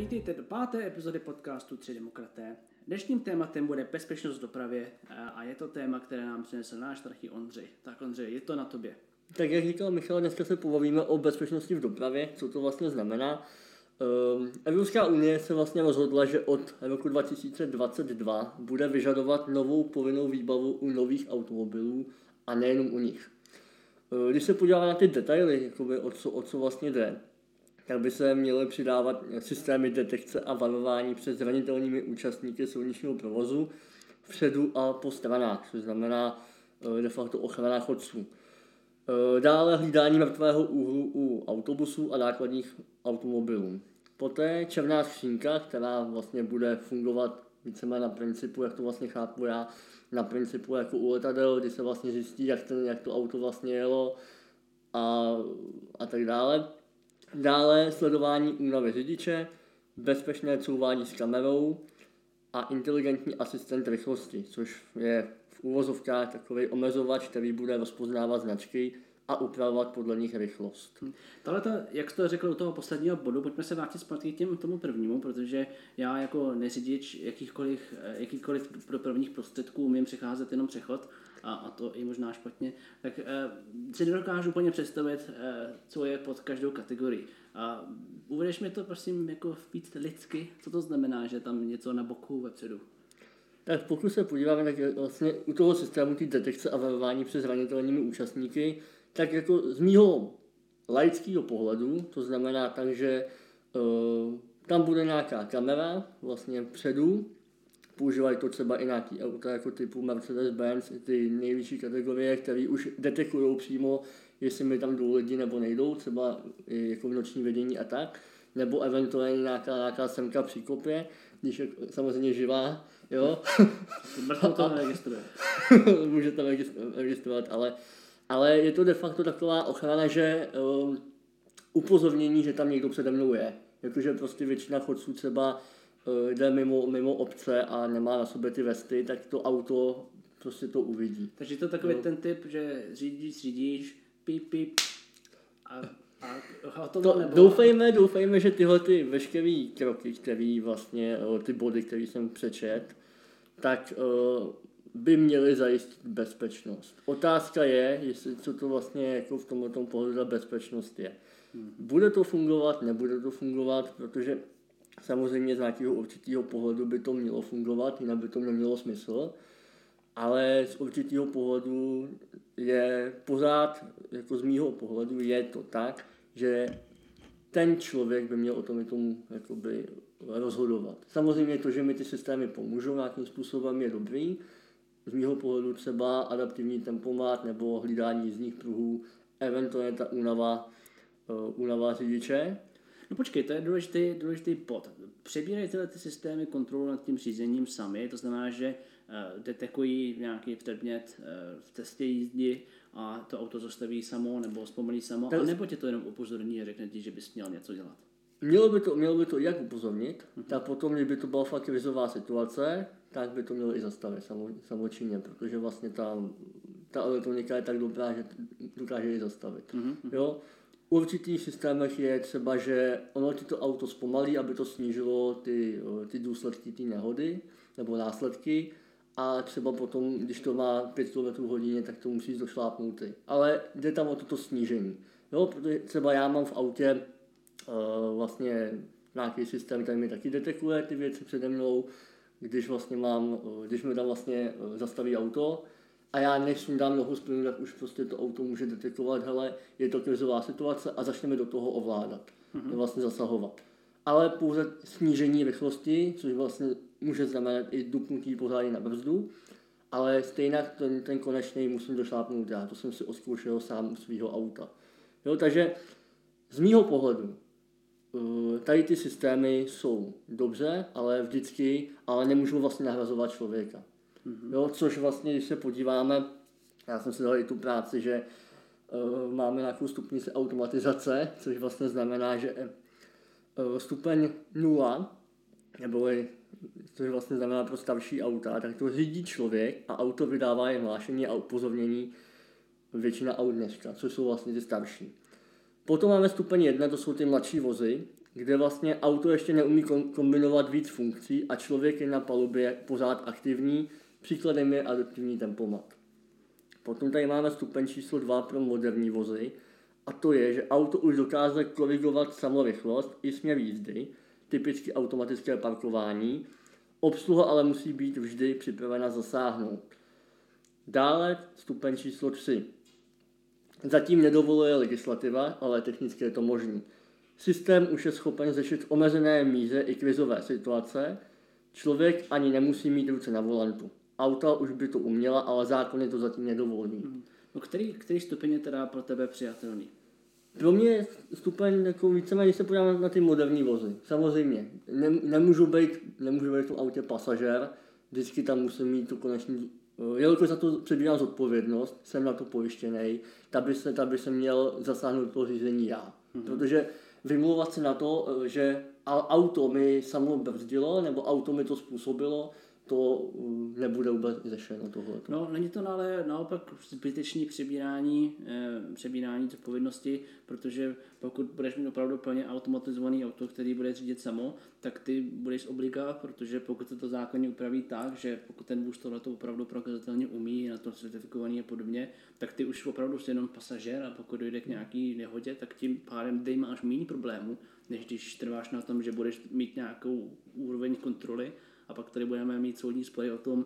Vítejte do páté epizody podcastu Tři demokraté. Dnešním tématem bude bezpečnost v dopravě a je to téma, které nám přinesl náš trachý Ondřej. Tak Ondřej, je to na tobě. Tak jak říkal Michal, dneska se pobavíme o bezpečnosti v dopravě, co to vlastně znamená. Ehm, Evropská unie se vlastně rozhodla, že od roku 2022 bude vyžadovat novou povinnou výbavu u nových automobilů a nejenom u nich. Ehm, když se podíváme na ty detaily, jakoby o, co, o co vlastně jde, tak by se měly přidávat systémy detekce a varování před zranitelnými účastníky silničního provozu vpředu a po stranách, což znamená ehm, de facto ochrana chodců. Dále hlídání mrtvého úhlu u autobusů a nákladních automobilů. Poté černá skřínka, která vlastně bude fungovat víceméně na principu, jak to vlastně chápu já, na principu jako u letadel, kdy se vlastně zjistí, jak, ten, jak to auto vlastně jelo a, a tak dále. Dále sledování únavy řidiče, bezpečné couvání s kamerou a inteligentní asistent rychlosti, což je v úvozovkách takový omezovač, který bude rozpoznávat značky a upravovat podle nich rychlost. Hm. Tohle, to, jak jsi to řekl u toho posledního bodu, pojďme se vrátit zpátky k těm, tomu prvnímu, protože já jako neřidič jakýchkoliv, jakýchkoliv prvních prostředků umím přecházet jenom přechod a, a to i možná špatně, tak eh, si nedokážu úplně představit, eh, co je pod každou kategorii. A uvedeš mi to prosím jako víc lidsky, co to znamená, že tam něco na boku vepředu? Tak pokud se podíváme, tak vlastně u toho systému ty detekce a varování přes zranitelnými účastníky, tak jako z mýho laického pohledu, to znamená tak, že uh, tam bude nějaká kamera vlastně předu, používají to třeba i nějaký auta jako typu Mercedes-Benz, ty nejvyšší kategorie, které už detekují přímo, jestli mi tam jdou lidi nebo nejdou, třeba jako v noční vedení a tak, nebo eventuálně nějaká, nějaká semka při kopě, když je samozřejmě živá, jo. Mrtvou to neregistruje. Může to registrovat, ale ale je to de facto taková ochrana, že uh, upozornění, že tam někdo přede mnou je. Jakože prostě většina chodců třeba jde mimo, mimo obce a nemá na sobě ty vesty, tak to auto prostě to uvidí. Takže to takový no. ten typ, že řídíš, řídíš, píp, píp a a to, to doufejme, doufejme, že tyhle ty veškeré kroky, které vlastně, eh, ty body, které jsem přečet, tak uh, by měly zajistit bezpečnost. Otázka je, jestli co to vlastně jako v tomto pohledu bezpečnost je. Hmm. Bude to fungovat, nebude to fungovat, protože samozřejmě z nějakého určitého pohledu by to mělo fungovat, jinak by to nemělo smysl, ale z určitého pohledu je pořád, jako z mýho pohledu, je to tak, že ten člověk by měl o tom tomu jakoby rozhodovat. Samozřejmě to, že mi ty systémy pomůžou nějakým způsobem, je dobrý, z mého pohledu třeba adaptivní tempomat nebo hlídání jízdních pruhů, eventuálně ta únava, uh, únava řidiče. No počkej, to je důležitý, důležitý pod. Přebírají tyhle ty systémy kontrolu nad tím řízením sami, to znamená, že uh, detekují nějaký předmět uh, v cestě jízdy a to auto zastaví samo nebo zpomalí samo, tak... nebo tě to jenom upozorní a řekne ti, že bys měl něco dělat. Mělo by to, mělo by to jak upozornit, uh-huh. tak potom, kdyby to byla fakt krizová situace, tak by to mělo i zastavit samozřejmě, protože vlastně ta, ta elektronika je tak dobrá, že dokáže ji zastavit. Uh-huh. Jo? U určitých systémech je třeba, že ono ti to auto zpomalí, aby to snížilo ty, ty důsledky té nehody nebo následky a třeba potom, když to má 5 km hodině, tak to musíš došlápnout ty. Ale jde tam o toto snížení. Jo, protože třeba já mám v autě uh, vlastně nějaký systém, který mi taky detekuje ty věci přede mnou, když vlastně mám, uh, když mi tam vlastně zastaví auto a já než dám nohu z plynu, tak už prostě to auto může detekovat, hele, je to krizová situace a začneme do toho ovládat, mm-hmm. vlastně zasahovat. Ale pouze snížení rychlosti, což vlastně může znamenat i dupnutí pořádně na brzdu, ale stejně ten, ten konečný musím došlápnout já, to jsem si oskoušel sám u svého auta. Jo, takže z mýho pohledu Eh, tady ty systémy jsou dobře, ale vždycky, ale nemůžou vlastně nahrazovat člověka. Mm-hmm. Jo, což vlastně, když se podíváme, já jsem si dal i tu práci, že uh, máme nějakou stupnici automatizace, což vlastně znamená, že uh, stupeň 0, nebo což vlastně znamená pro starší auta, tak to řídí člověk a auto vydává jen hlášení a upozornění většina aut dneška, což jsou vlastně ty starší. Potom máme stupeň 1, to jsou ty mladší vozy kde vlastně auto ještě neumí kombinovat víc funkcí a člověk je na palubě pořád aktivní. Příkladem je adaptivní tempomat. Potom tady máme stupeň číslo 2 pro moderní vozy a to je, že auto už dokáže korigovat samorychlost i směr jízdy, typicky automatické parkování. Obsluha ale musí být vždy připravena zasáhnout. Dále stupeň číslo 3. Zatím nedovoluje legislativa, ale technicky je to možné. Systém už je schopen řešit omezené míře i krizové situace. Člověk ani nemusí mít ruce na volantu. Auta už by to uměla, ale zákony to zatím nedovolí. Hmm. No který, který stupeň je teda pro tebe přijatelný? Pro mě je stupeň jako víceméně, když se podívám na ty moderní vozy. Samozřejmě, ne, nemůžu být, nemůžu být v tom autě pasažér, vždycky tam musím mít tu konečný Eh, jelikož za to přebírám zodpovědnost, jsem na to pojištěný, tak by se, tak by se měl zasáhnout do toho řízení já. Mm-hmm. Protože vymlouvat se na to, eh, že auto mi samo brzdilo, nebo auto mi to způsobilo, to mm, nebude vůbec řešeno tohle. No, není to ale naopak zbytečný přebírání, eh, přebírání odpovědnosti, protože pokud budeš mít opravdu plně automatizovaný auto, který bude řídit samo, tak ty budeš obliga, protože pokud se to zákonně upraví tak, že pokud ten vůz tohle to opravdu prokazatelně umí, na to certifikovaný a podobně, tak ty už opravdu jsi jenom pasažér a pokud dojde k nějaký nehodě, tak tím pádem ty máš méně problémů, než když trváš na tom, že budeš mít nějakou úroveň kontroly a pak tady budeme mít soudní spory o tom,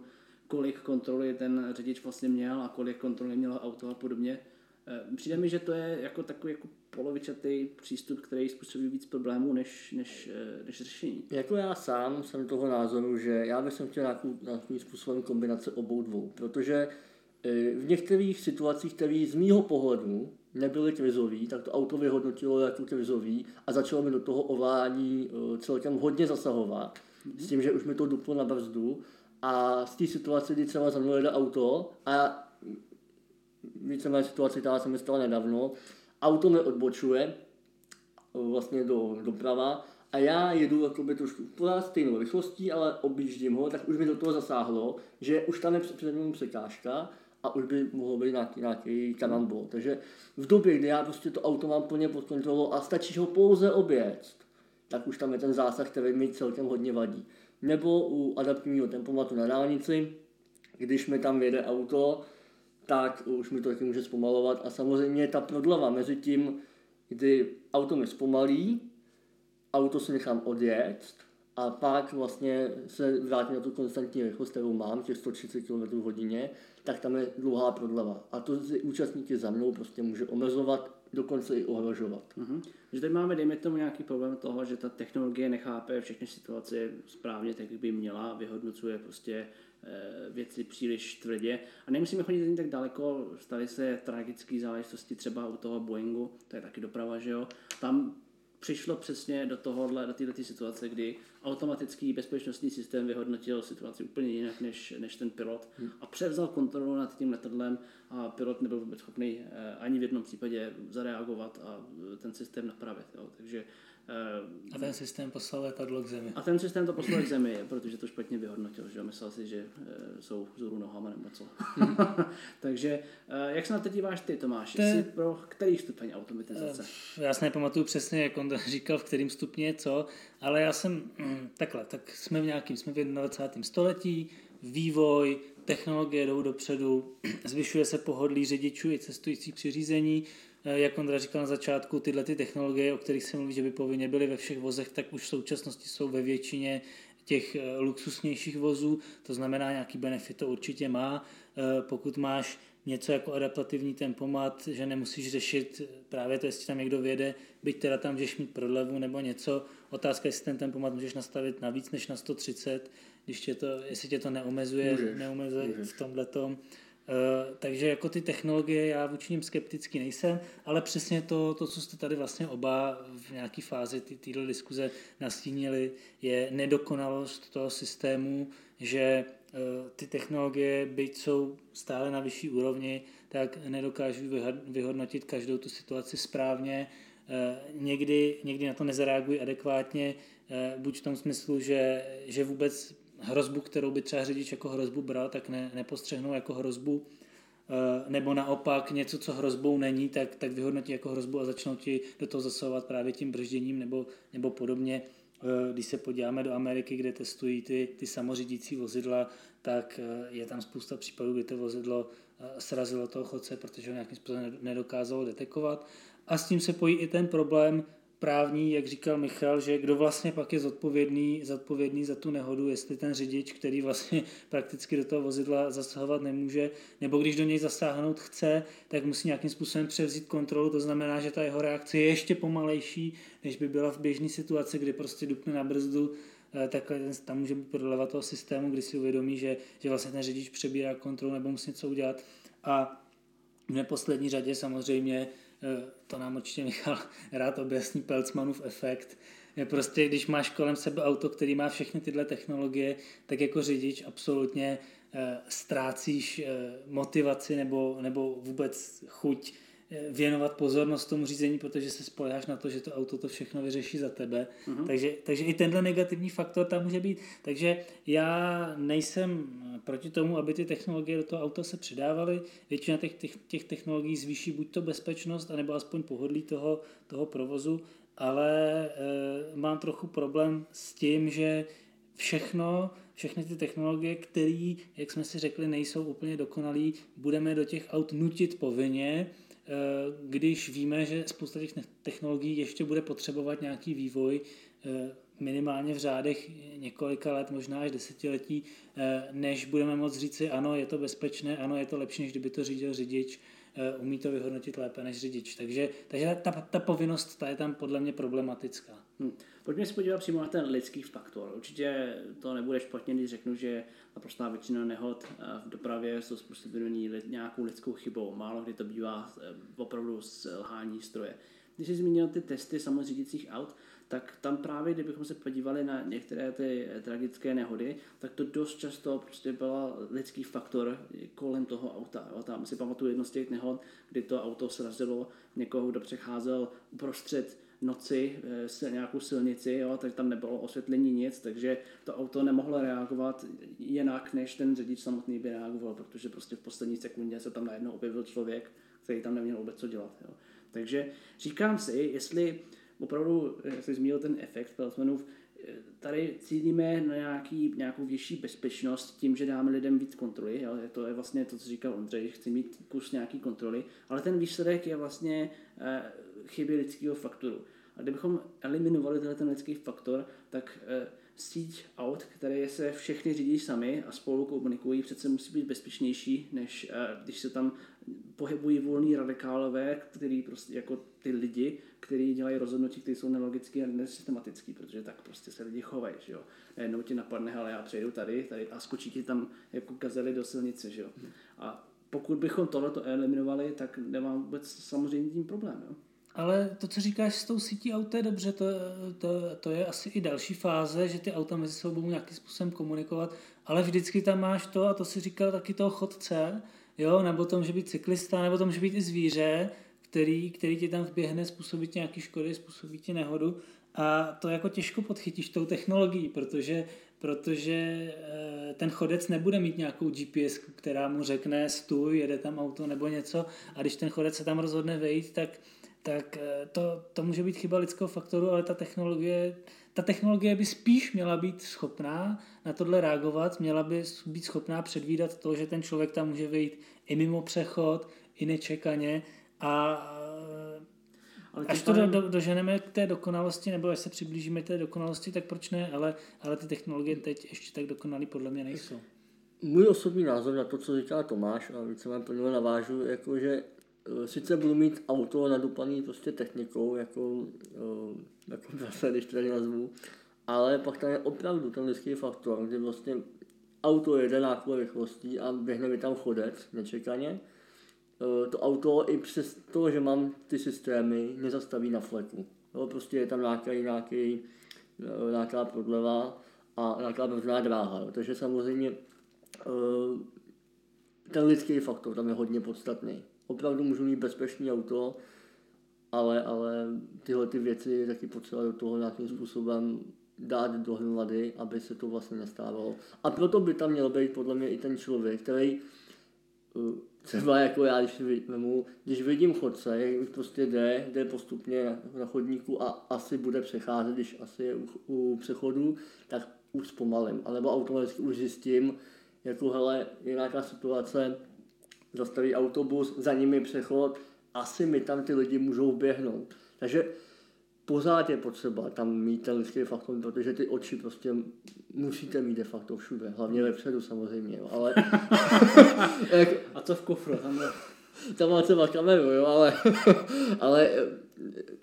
kolik kontroly ten řidič vlastně měl a kolik kontroly mělo auto a podobně. Eh, přijde mi, že to je jako takový jako polovičatý přístup, který způsobí víc problémů než, než, eh, než řešení. Jako já sám jsem toho názoru, že já bych chtěl nějakou, nějakým způsobem kombinace obou dvou, protože eh, v některých situacích, které z mýho pohledu nebyly kvizový, tak to auto vyhodnotilo jako kvizový a začalo mi do toho ovládání celkem hodně zasahovat s tím, že už mi to duplo na brzdu a z té situace, kdy třeba za mnou jede auto a víceméně situace, která se mi stala nedávno, auto mi odbočuje vlastně do, doprava a já jedu jakoby trošku pořád stejnou rychlostí, ale objíždím ho, tak už mi do toho zasáhlo, že už tam je před překážka a už by mohlo být nějaký, nějaký karambol. Takže v době, kdy já prostě to auto mám plně pod kontrolou a stačí ho pouze oběct, tak už tam je ten zásah, který mi celkem hodně vadí. Nebo u adaptivního tempomatu na dálnici, když mi tam jede auto, tak už mi to taky může zpomalovat a samozřejmě ta prodleva mezi tím, kdy auto mi zpomalí, auto si nechám odjet a pak vlastně se vrátím na tu konstantní rychlost, kterou mám, těch 130 km hodině, tak tam je dlouhá prodleva. A to si účastníky za mnou prostě může omezovat, dokonce i ohrožovat. Mm-hmm. Že tady máme, dejme tomu, nějaký problém toho, že ta technologie nechápe všechny situace správně tak, jak by měla, vyhodnocuje prostě eh, věci příliš tvrdě. A nemusíme chodit ani tak daleko, staly se tragické záležitosti třeba u toho Boeingu, to je taky doprava, že jo. Tam přišlo přesně do tohohle, do této situace, kdy automatický bezpečnostní systém vyhodnotil situaci úplně jinak než, než ten pilot hmm. a převzal kontrolu nad tím letadlem a pilot nebyl vůbec schopný eh, ani v jednom případě zareagovat a ten systém napravit. Jo. Takže a ten systém poslal letadlo k zemi. A ten systém to poslal k zemi, protože to špatně vyhodnotil, že myslel si, že eh, jsou vzhůru nohama nebo co. Hmm. Takže eh, jak se na to díváš ty, Tomáš? Te... Jsi pro který stupeň automatizace? Já si nepamatuju přesně, jak on říkal, v kterým stupni je co, ale já jsem takhle, tak jsme v nějakým, jsme v 21. století, vývoj, technologie jdou dopředu, zvyšuje se pohodlí řidičů i cestujících při řízení, Eh, jak Ondra říkal na začátku, tyhle ty technologie, o kterých se mluví, že by povinně byly ve všech vozech, tak už v současnosti jsou ve většině těch eh, luxusnějších vozů, to znamená, nějaký benefit to určitě má. Eh, pokud máš něco jako adaptativní tempomat, že nemusíš řešit právě to, jestli tam někdo věde, byť teda tam můžeš mít prodlevu nebo něco. Otázka, jestli ten tempomat můžeš nastavit na víc než na 130, když tě to, jestli tě to neomezuje, můžeš, neomezuje můžeš. v tomhle tom. Eh, takže jako ty technologie já vůči ním skeptický nejsem, ale přesně to, to co jste tady vlastně oba v nějaké fázi této diskuze nastínili, je nedokonalost toho systému, že eh, ty technologie, byť jsou stále na vyšší úrovni, tak nedokážou vyhodnotit každou tu situaci správně. Eh, někdy, někdy na to nezareagují adekvátně, buď v tom smyslu, že, že vůbec hrozbu, kterou by třeba řidič jako hrozbu bral, tak ne, nepostřehnou jako hrozbu. nebo naopak něco, co hrozbou není, tak, tak vyhodnotí jako hrozbu a začnou ti do toho zasahovat právě tím bržděním nebo, nebo podobně. Když se podíváme do Ameriky, kde testují ty, ty samořídící vozidla, tak je tam spousta případů, kdy to vozidlo srazilo toho chodce, protože ho nějakým způsobem nedokázalo detekovat. A s tím se pojí i ten problém právní, jak říkal Michal, že kdo vlastně pak je zodpovědný, zodpovědný za tu nehodu, jestli ten řidič, který vlastně prakticky do toho vozidla zasahovat nemůže, nebo když do něj zasáhnout chce, tak musí nějakým způsobem převzít kontrolu, to znamená, že ta jeho reakce je ještě pomalejší, než by byla v běžné situaci, kdy prostě dupne na brzdu, eh, tak tam může být prodleva toho systému, kdy si uvědomí, že, že vlastně ten řidič přebírá kontrolu nebo musí něco udělat. A v neposlední řadě samozřejmě to nám určitě Michal rád objasní Peltzmanův efekt. Je prostě, když máš kolem sebe auto, který má všechny tyhle technologie, tak jako řidič absolutně eh, ztrácíš eh, motivaci nebo, nebo vůbec chuť věnovat pozornost tomu řízení, protože se spoleháš na to, že to auto to všechno vyřeší za tebe. Uh-huh. Takže, takže i tenhle negativní faktor tam může být. Takže já nejsem proti tomu, aby ty technologie do toho auta se přidávaly. Většina těch, těch, těch technologií zvýší buď to bezpečnost, anebo aspoň pohodlí toho, toho provozu, ale e, mám trochu problém s tím, že všechno, všechny ty technologie, které, jak jsme si řekli, nejsou úplně dokonalý, budeme do těch aut nutit povinně, Eh, když víme, že spousta těch technologií ještě bude potřebovat nějaký vývoj, eh, minimálně v řádech několika let, možná až desetiletí, eh, než budeme moct říci, ano, je to bezpečné, ano, je to lepší, než kdyby to řídil řidič, umí to vyhodnotit lépe než řidič. Takže, takže ta, ta povinnost ta je tam podle mě problematická. Hmm. Pojďme se podívat přímo na ten lidský faktor. Určitě to nebude špatně, když řeknu, že naprostá většina nehod eh, v dopravě jsou způsobeny nějakou lidskou chybou. Málo kdy to bývá eh, opravdu selhání stroje. Když jsi zmínil ty testy samořídících aut, tak tam právě, kdybychom se podívali na některé ty tragické nehody, tak to dost často prostě byl lidský faktor kolem toho auta. Jo. Tam si pamatuju jedno z těch nehod, kdy to auto srazilo někoho, kdo přecházel uprostřed noci eh, s nějakou silnici, jo, tak tam nebylo osvětlení nic, takže to auto nemohlo reagovat jinak, než ten řidič samotný by reagoval, protože prostě v poslední sekundě se tam najednou objevil člověk, který tam neměl vůbec co dělat. Jo. Takže říkám si, jestli opravdu, jak jsi zmínil ten efekt Peltzmanův, eh, tady cílíme na nějaký, nějakou větší bezpečnost tím, že dáme lidem víc kontroly. Jo? To je vlastně to, co říkal Ondřej, chci mít kus nějaký kontroly, ale ten výsledek je vlastně eh, chyby lidského faktoru. A kdybychom eliminovali tenhle ten lidský faktor, tak eh, síť aut, které se všechny řídí sami a spolu komunikují, přece musí být bezpečnější, než eh, když se tam pohybují volní radikálové, který prostě jako ty lidi, kteří dělají rozhodnutí, které jsou nelogické a nesystematické, protože tak prostě se lidi chovají, že jo. Najednou ti napadne, ale já přejdu tady, tady a skočí ti tam jako gazely do silnice, že jo. A pokud bychom tohleto eliminovali, tak nemám vůbec samozřejmě tím problém, jo. Ale to, co říkáš s tou sítí aut, je dobře, to, to, to je asi i další fáze, že ty auta mezi sebou nějakým způsobem komunikovat, ale vždycky tam máš to, a to si říkal taky toho chodce, jo, nebo to může být cyklista, nebo to může být i zvíře, který, který ti tam vběhne, způsobí ti nějaký škody, způsobí ti nehodu. A to jako těžko podchytíš tou technologií, protože, protože eh, ten chodec nebude mít nějakou GPS, která mu řekne stůj, jede tam auto nebo něco. A když ten chodec se tam rozhodne vejít, tak tak eh, to, to může být chyba lidského faktoru, ale ta technologie, ta technologie by spíš měla být schopná na tohle reagovat, měla by být schopná předvídat to, že ten člověk tam může vejít i mimo přechod, i nečekaně a ale až to do, do, doženeme k té dokonalosti, nebo až se přiblížíme k té dokonalosti, tak proč ne, ale, ale ty technologie teď ještě tak dokonalý podle mě nejsou. Můj osobní názor na to, co říká Tomáš, a víceméně plně navážu, jako že Eh, sice budu mít auto nadupaný prostě technikou, jako, eh, jako zase, když to nazvu, ale pak tam je opravdu ten lidský faktor, kdy vlastně auto jede náklad rychlostí a běhne mi tam chodec nečekaně. Eh, to auto i přes to, že mám ty systémy, nezastaví na fleku. Jo, prostě je tam nějaký, nějaký, nějaká prodleva a nějaká brzdná dráha. Jo. Takže samozřejmě ten lidský faktor tam je hodně podstatný opravdu můžu mít bezpečný auto, ale, ale tyhle ty věci taky potřeba do toho nějakým způsobem dát dohromady, aby se to vlastně nestávalo. A proto by tam měl být podle mě i ten člověk, který uh, třeba jako já, když, vemu, když vidím chodce, jak prostě jde, jde postupně na chodníku a asi bude přecházet, když asi je u, u přechodu, tak už zpomalím. Alebo automaticky už zjistím, jako hele, je nějaká situace, zastaví autobus, za nimi přechod, asi mi tam ty lidi můžou běhnout. Takže pořád je potřeba tam mít ten lidský faktor, protože ty oči prostě musíte mít de facto všude, hlavně vepředu samozřejmě, jo, ale... a co v kufru? Tam, je... tam má třeba kameru, jo, ale, ale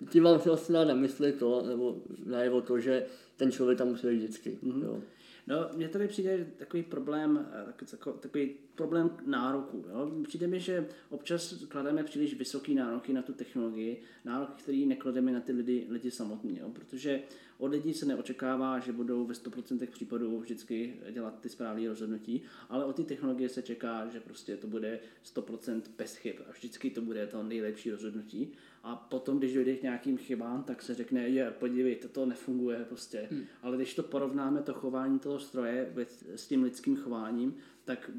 tím vám se vlastně na mysli to, nebo najevo to, že ten člověk tam musí být vždycky, mm-hmm. jo. No, mně tady přijde takový problém, eh, takový problém nároku. Jo? Přijde mi, že občas klademe příliš vysoké nároky na tu technologii, nároky, které neklademe na ty lidi, lidi samotní, jo? protože od lidí se neočekává, že budou ve 100% případů vždycky dělat ty správné rozhodnutí, ale od té technologie se čeká, že prostě to bude 100% bez chyb a vždycky to bude to nejlepší rozhodnutí. A potom, když dojde k nějakým chybám, tak se řekne, je, podívejte, to nefunguje prostě. Hmm. Ale když to porovnáme, to chování toho stroje s tím lidským chováním, tak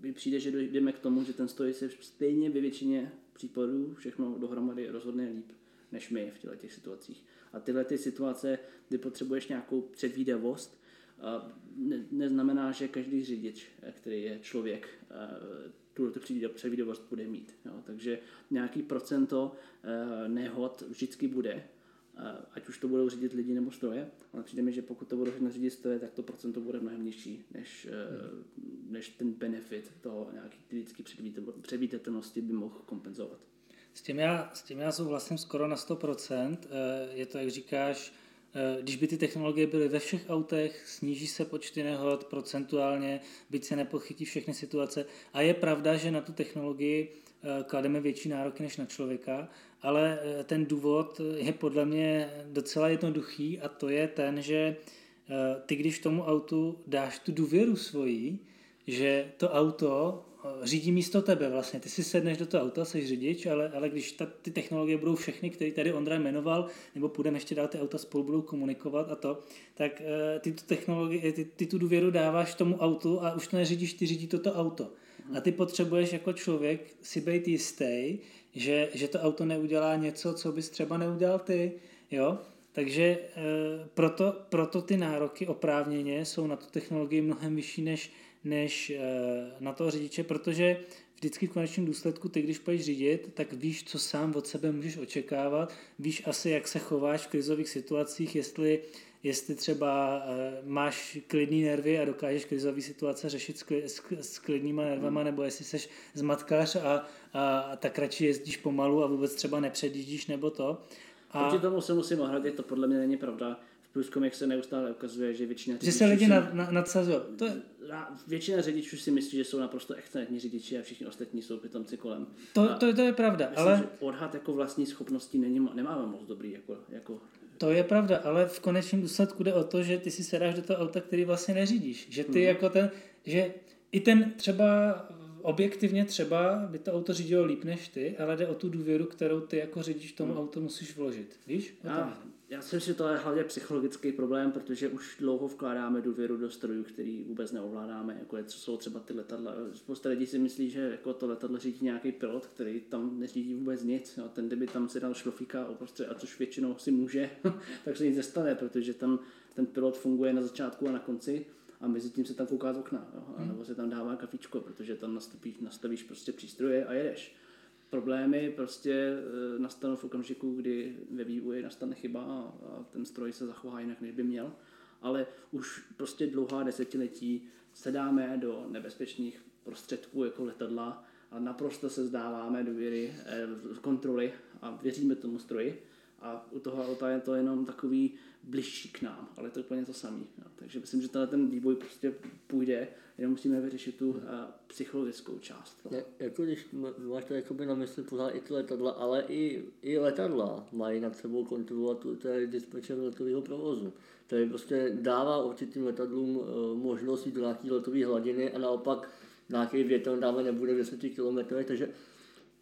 mi přijde, že dojdeme k tomu, že ten stroj se stejně ve většině případů všechno dohromady rozhodne líp, než my v těchto těch situacích. A tyhle ty situace, kdy potřebuješ nějakou předvídavost, ne, neznamená, že každý řidič, který je člověk, tuto předvídavost bude mít. Jo. Takže nějaký procento eh, nehod vždycky bude, eh, ať už to budou řídit lidi nebo stroje, ale přijde mi, že pokud to budou řídit stroje, tak to procento bude mnohem nižší, než, hmm. než ten benefit toho nějaký lidské předvídatelnosti by mohl kompenzovat. S tím já, s tím já souhlasím skoro na 100%. Je to, jak říkáš, Eh, když by ty technologie byly ve všech autech, sníží se počty nehod procentuálně, byť se nepochytí všechny situace. A je pravda, že na tu technologii eh, klademe větší nároky než na člověka, ale eh, ten důvod je podle mě docela jednoduchý a to je ten, že ty když tomu autu dáš tu důvěru svoji, že to auto řídí místo tebe vlastně. Ty si sedneš do toho auta, jsi řidič, ale, ale když ta, ty technologie budou všechny, které tady Ondra jmenoval, nebo půjdeme ještě dál, ty auta spolu budou komunikovat a to, tak uh, ty tu technologie, ty, ty tu důvěru dáváš tomu autu a už to neřídíš, ty řídí toto auto. A ty potřebuješ jako člověk si být jistý, že, že to auto neudělá něco, co bys třeba neudělal ty, jo? Takže e, proto, proto ty nároky oprávněně jsou na tu technologii mnohem vyšší než, než eh, na toho řidiče, protože vždycky v konečném důsledku ty, když půjdeš řídit, tak víš, co sám od sebe můžeš očekávat, víš asi, jak se chováš v krizových situacích, jestli, jestli třeba eh, máš klidný nervy a dokážeš krizové situace řešit s, s, s klidnýma nervama, nebo jestli jsi zmatkář a, a, a tak radši jezdíš pomalu a vůbec třeba nepředjíždíš nebo to. A... Proti tomu se musím ohradit, to podle mě není pravda průzkumech se neustále ukazuje, že většina řidičů... Že se lidi nad, nadsazují. To je... Většina řidičů si myslí, že jsou naprosto excelentní řidiči a všichni ostatní jsou pitomci kolem. To, to, to je pravda, myslím, ale... Že odhad jako vlastní schopností není, nemáme moc dobrý. Jako, jako... To je pravda, ale v konečném důsledku jde o to, že ty si sedáš do toho auta, který vlastně neřídíš. Že ty hmm. jako ten, že i ten třeba objektivně třeba by to auto řídilo líp než ty, ale jde o tu důvěru, kterou ty jako řidič tomu hmm. auto musíš vložit. Víš? Já, já si myslím, že to je hlavně psychologický problém, protože už dlouho vkládáme důvěru do strojů, který vůbec neovládáme, jako je, co jsou třeba ty letadla. Spousta lidí si myslí, že jako to letadlo řídí nějaký pilot, který tam neřídí vůbec nic. Jo. Ten, kdyby tam si dal šlofíka uprostřed, a což většinou si může, tak se nic nestane, protože tam ten pilot funguje na začátku a na konci a mezi tím se tam kouká z okna, jo, a nebo se tam dává kafičko, protože tam nastavíš, nastavíš prostě přístroje a jedeš. Problémy prostě e, nastanou v okamžiku, kdy ve vývoji nastane chyba a ten stroj se zachová jinak, než by měl. Ale už prostě dlouhá desetiletí sedáme do nebezpečných prostředků jako letadla a naprosto se zdáváme do věry e, kontroly a věříme tomu stroji. A u toho auta je to jenom takový bližší k nám, ale to je úplně to samé. No. Takže myslím, že ten vývoj prostě půjde, jenom musíme vyřešit tu uh, psychologickou část. Je, jako když máš to jakoby na mysli pořád i ty letadla, ale i, i letadla mají nad sebou kontrolovat to je dispečer letového provozu. Který prostě dává určitým letadlům uh, možnost jít do nějaké letové hladiny a naopak nějaký větr dáme nebude 10 km, takže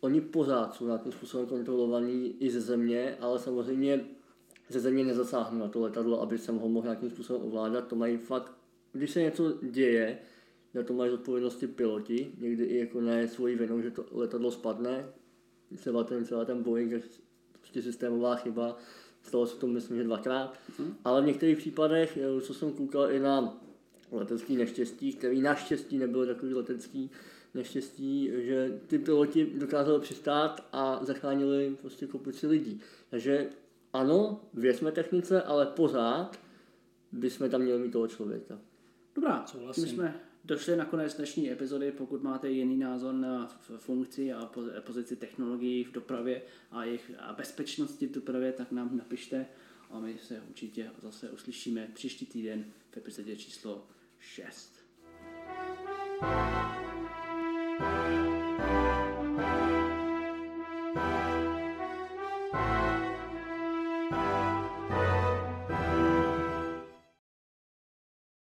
oni pořád jsou nějakým způsobem kontrolovaní i ze země, ale samozřejmě ze země nezasáhnu na to letadlo, aby jsem ho mohl nějakým způsobem ovládat. To mají fakt, když se něco děje, na to mají odpovědnosti piloti, někdy i jako ne svoji vinou, že to letadlo spadne, třeba ten, třeba ten Boeing, je prostě systémová chyba, stalo se to myslím, že dvakrát, hmm. ale v některých případech, eh, co jsem koukal i na letecký neštěstí, který naštěstí nebylo takový letecký neštěstí, že ty piloti dokázali přistát a zachránili prostě kopici lidí. Takže ano, věřme technice, ale pořád bychom tam měli mít toho člověka. Dobrá, tím jsme došli na konec dnešní epizody. Pokud máte jiný názor na funkci a pozici technologií v dopravě a jejich a bezpečnosti v dopravě, tak nám napište a my se určitě zase uslyšíme příští týden v epizodě číslo 6. thank you